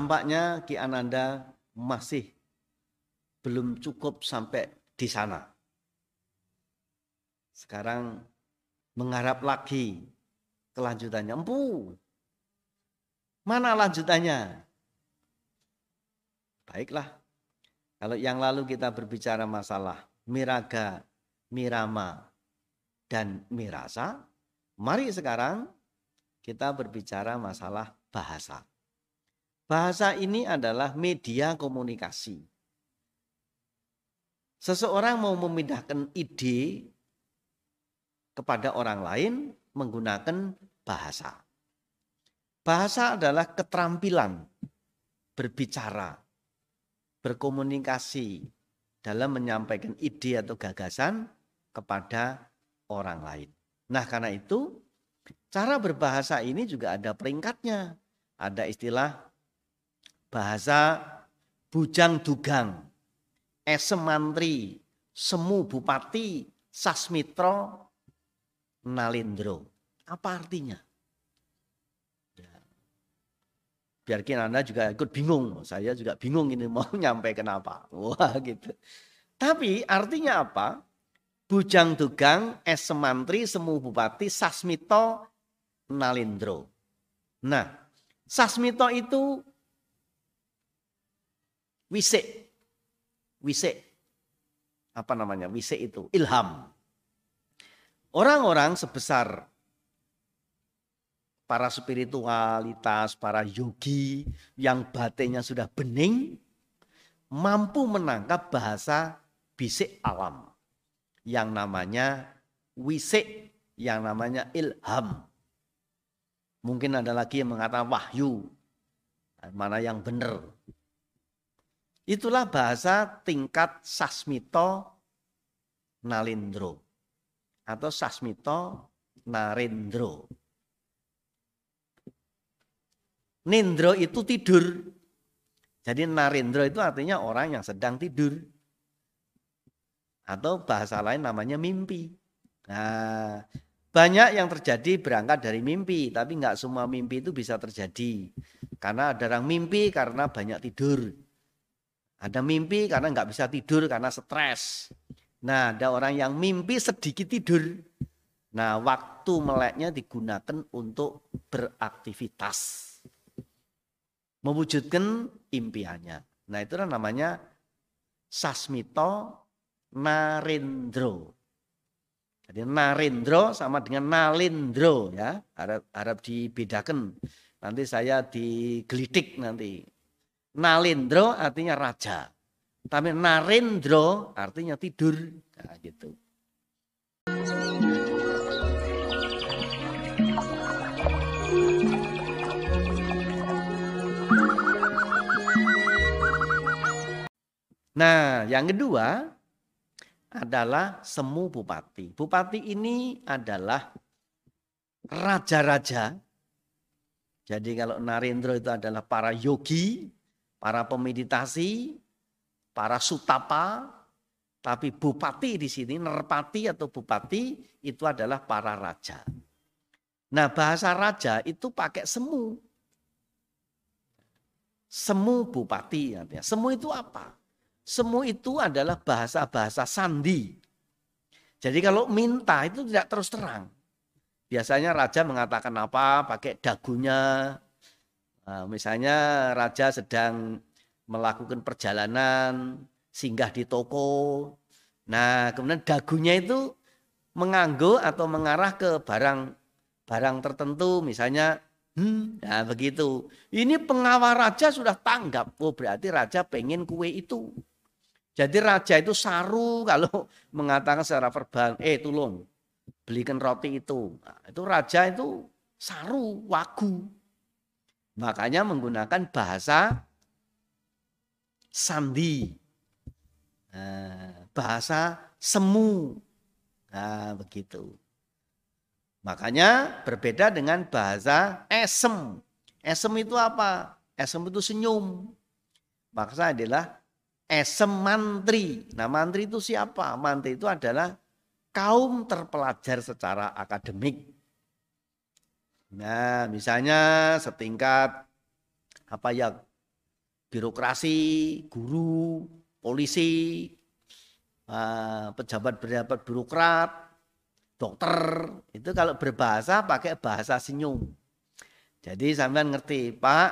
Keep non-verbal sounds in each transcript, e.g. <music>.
nampaknya Ki Ananda masih belum cukup sampai di sana. Sekarang mengharap lagi kelanjutannya. Empu, mana lanjutannya? Baiklah, kalau yang lalu kita berbicara masalah miraga, mirama, dan mirasa, mari sekarang kita berbicara masalah bahasa. Bahasa ini adalah media komunikasi. Seseorang mau memindahkan ide kepada orang lain menggunakan bahasa. Bahasa adalah keterampilan berbicara, berkomunikasi dalam menyampaikan ide atau gagasan kepada orang lain. Nah, karena itu cara berbahasa ini juga ada peringkatnya. Ada istilah bahasa bujang dugang, esemantri, semu bupati, sasmitro, nalindro. Apa artinya? Ya. Biar Anda juga ikut bingung. Saya juga bingung ini mau <laughs> nyampe kenapa. Wah gitu. Tapi artinya apa? Bujang Dugang, Es Semantri, Semu Bupati, Sasmito, Nalindro. Nah, Sasmito itu wisik. Wisik. Apa namanya? Wisik itu ilham. Orang-orang sebesar para spiritualitas, para yogi yang batinnya sudah bening, mampu menangkap bahasa bisik alam yang namanya wisik, yang namanya ilham. Mungkin ada lagi yang mengatakan wahyu, mana yang benar. Itulah bahasa tingkat sasmito nalindro atau Sasmito Narendro. Nindro itu tidur. Jadi Narendro itu artinya orang yang sedang tidur. Atau bahasa lain namanya mimpi. Nah, banyak yang terjadi berangkat dari mimpi, tapi nggak semua mimpi itu bisa terjadi. Karena ada orang mimpi karena banyak tidur. Ada mimpi karena nggak bisa tidur karena stres. Nah, ada orang yang mimpi sedikit tidur. Nah, waktu meleknya digunakan untuk beraktivitas. Mewujudkan impiannya. Nah, itu namanya Sasmito Narendro. Jadi Narendro sama dengan Nalindro ya. Harap, harap dibedakan. Nanti saya digelitik nanti. Nalindro artinya raja. Tapi narendro artinya tidur. Nah, gitu. Nah, yang kedua adalah semu bupati. Bupati ini adalah raja-raja. Jadi kalau Narendra itu adalah para yogi, para pemeditasi, para sutapa, tapi bupati di sini, nerpati atau bupati itu adalah para raja. Nah bahasa raja itu pakai semu. Semu bupati artinya. Semu itu apa? Semu itu adalah bahasa-bahasa sandi. Jadi kalau minta itu tidak terus terang. Biasanya raja mengatakan apa, pakai dagunya. Nah, misalnya raja sedang melakukan perjalanan, singgah di toko. Nah, kemudian dagunya itu menganggo atau mengarah ke barang barang tertentu, misalnya hmm, nah begitu. Ini pengawal raja sudah tanggap. Oh, berarti raja pengen kue itu. Jadi raja itu saru <laughs> kalau mengatakan secara verbal, eh tolong belikan roti itu. Nah, itu raja itu saru, wagu. Makanya menggunakan bahasa sandi. Nah, bahasa semu. Nah, begitu. Makanya berbeda dengan bahasa esem. Esem itu apa? Esem itu senyum. Maksudnya adalah esem mantri. Nah mantri itu siapa? Mantri itu adalah kaum terpelajar secara akademik. Nah misalnya setingkat apa ya birokrasi, guru, polisi, eh, pejabat-pejabat birokrat, dokter, itu kalau berbahasa pakai bahasa senyum. Jadi sampean ngerti, Pak,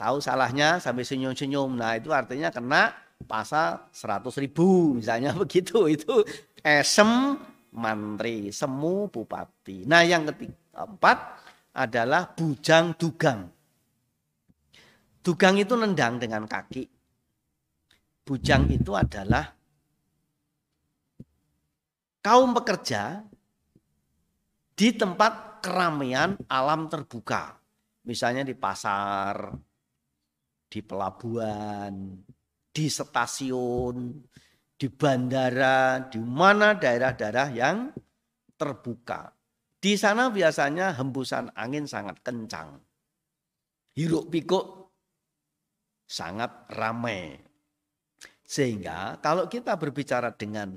tahu salahnya sampai senyum-senyum. Nah itu artinya kena pasal 100 ribu misalnya <laughs> begitu. Itu esem mantri, semu bupati. Nah yang keempat adalah bujang dugang. Dugang itu nendang dengan kaki. Bujang itu adalah kaum pekerja di tempat keramaian alam terbuka. Misalnya di pasar, di pelabuhan, di stasiun, di bandara, di mana daerah-daerah yang terbuka. Di sana biasanya hembusan angin sangat kencang. Hiruk pikuk sangat ramai. Sehingga kalau kita berbicara dengan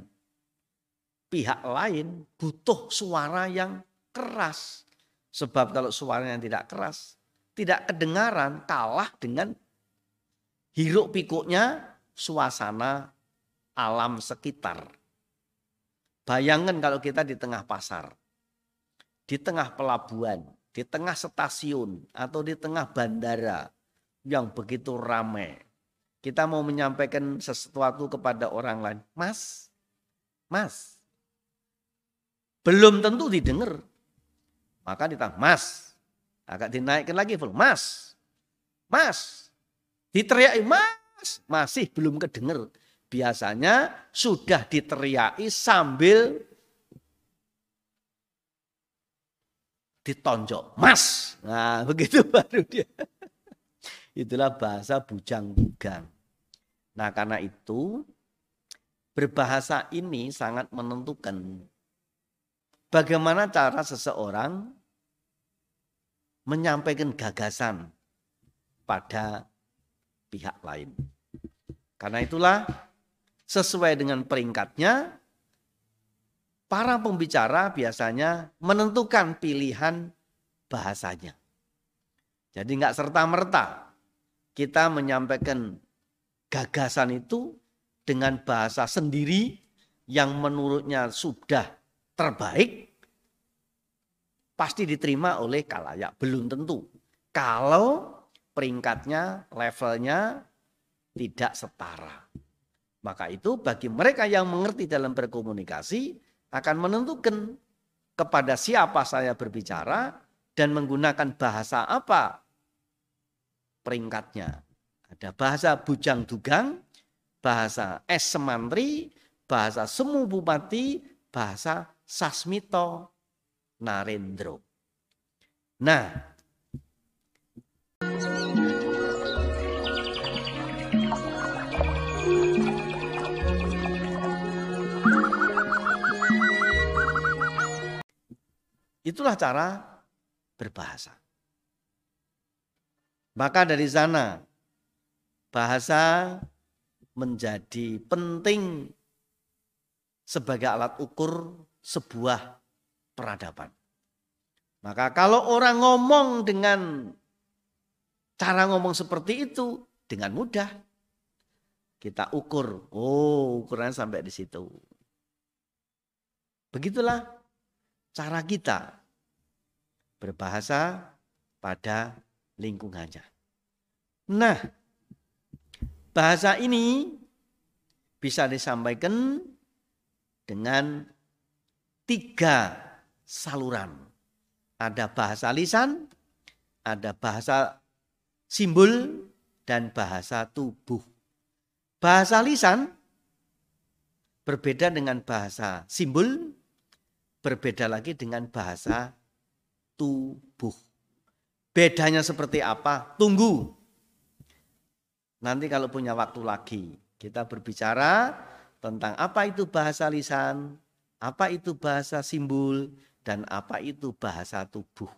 pihak lain butuh suara yang keras. Sebab kalau suaranya tidak keras, tidak kedengaran, kalah dengan hiruk pikuknya suasana alam sekitar. Bayangkan kalau kita di tengah pasar di tengah pelabuhan, di tengah stasiun, atau di tengah bandara yang begitu ramai. Kita mau menyampaikan sesuatu kepada orang lain. Mas, mas, belum tentu didengar. Maka ditanya, mas, agak dinaikkan lagi, mas, mas, diteriaki, mas, masih belum kedengar. Biasanya sudah diteriaki sambil ditonjok, mas. Nah <laughs> begitu baru dia. Itulah bahasa bujang bugang. Nah karena itu berbahasa ini sangat menentukan bagaimana cara seseorang menyampaikan gagasan pada pihak lain. Karena itulah sesuai dengan peringkatnya para pembicara biasanya menentukan pilihan bahasanya. Jadi nggak serta-merta kita menyampaikan gagasan itu dengan bahasa sendiri yang menurutnya sudah terbaik pasti diterima oleh kalayak. Belum tentu. Kalau peringkatnya, levelnya tidak setara. Maka itu bagi mereka yang mengerti dalam berkomunikasi, akan menentukan kepada siapa saya berbicara dan menggunakan bahasa apa peringkatnya. Ada bahasa bujang dugang, bahasa es semantri, bahasa semu bupati, bahasa sasmito narendro. Nah, Itulah cara berbahasa. Maka dari sana bahasa menjadi penting sebagai alat ukur sebuah peradaban. Maka kalau orang ngomong dengan cara ngomong seperti itu dengan mudah kita ukur. Oh, ukurannya sampai di situ. Begitulah cara kita berbahasa pada lingkungannya. Nah, bahasa ini bisa disampaikan dengan tiga saluran. Ada bahasa lisan, ada bahasa simbol, dan bahasa tubuh. Bahasa lisan berbeda dengan bahasa simbol, berbeda lagi dengan bahasa tubuh. Bedanya seperti apa? Tunggu. Nanti kalau punya waktu lagi, kita berbicara tentang apa itu bahasa lisan, apa itu bahasa simbol, dan apa itu bahasa tubuh.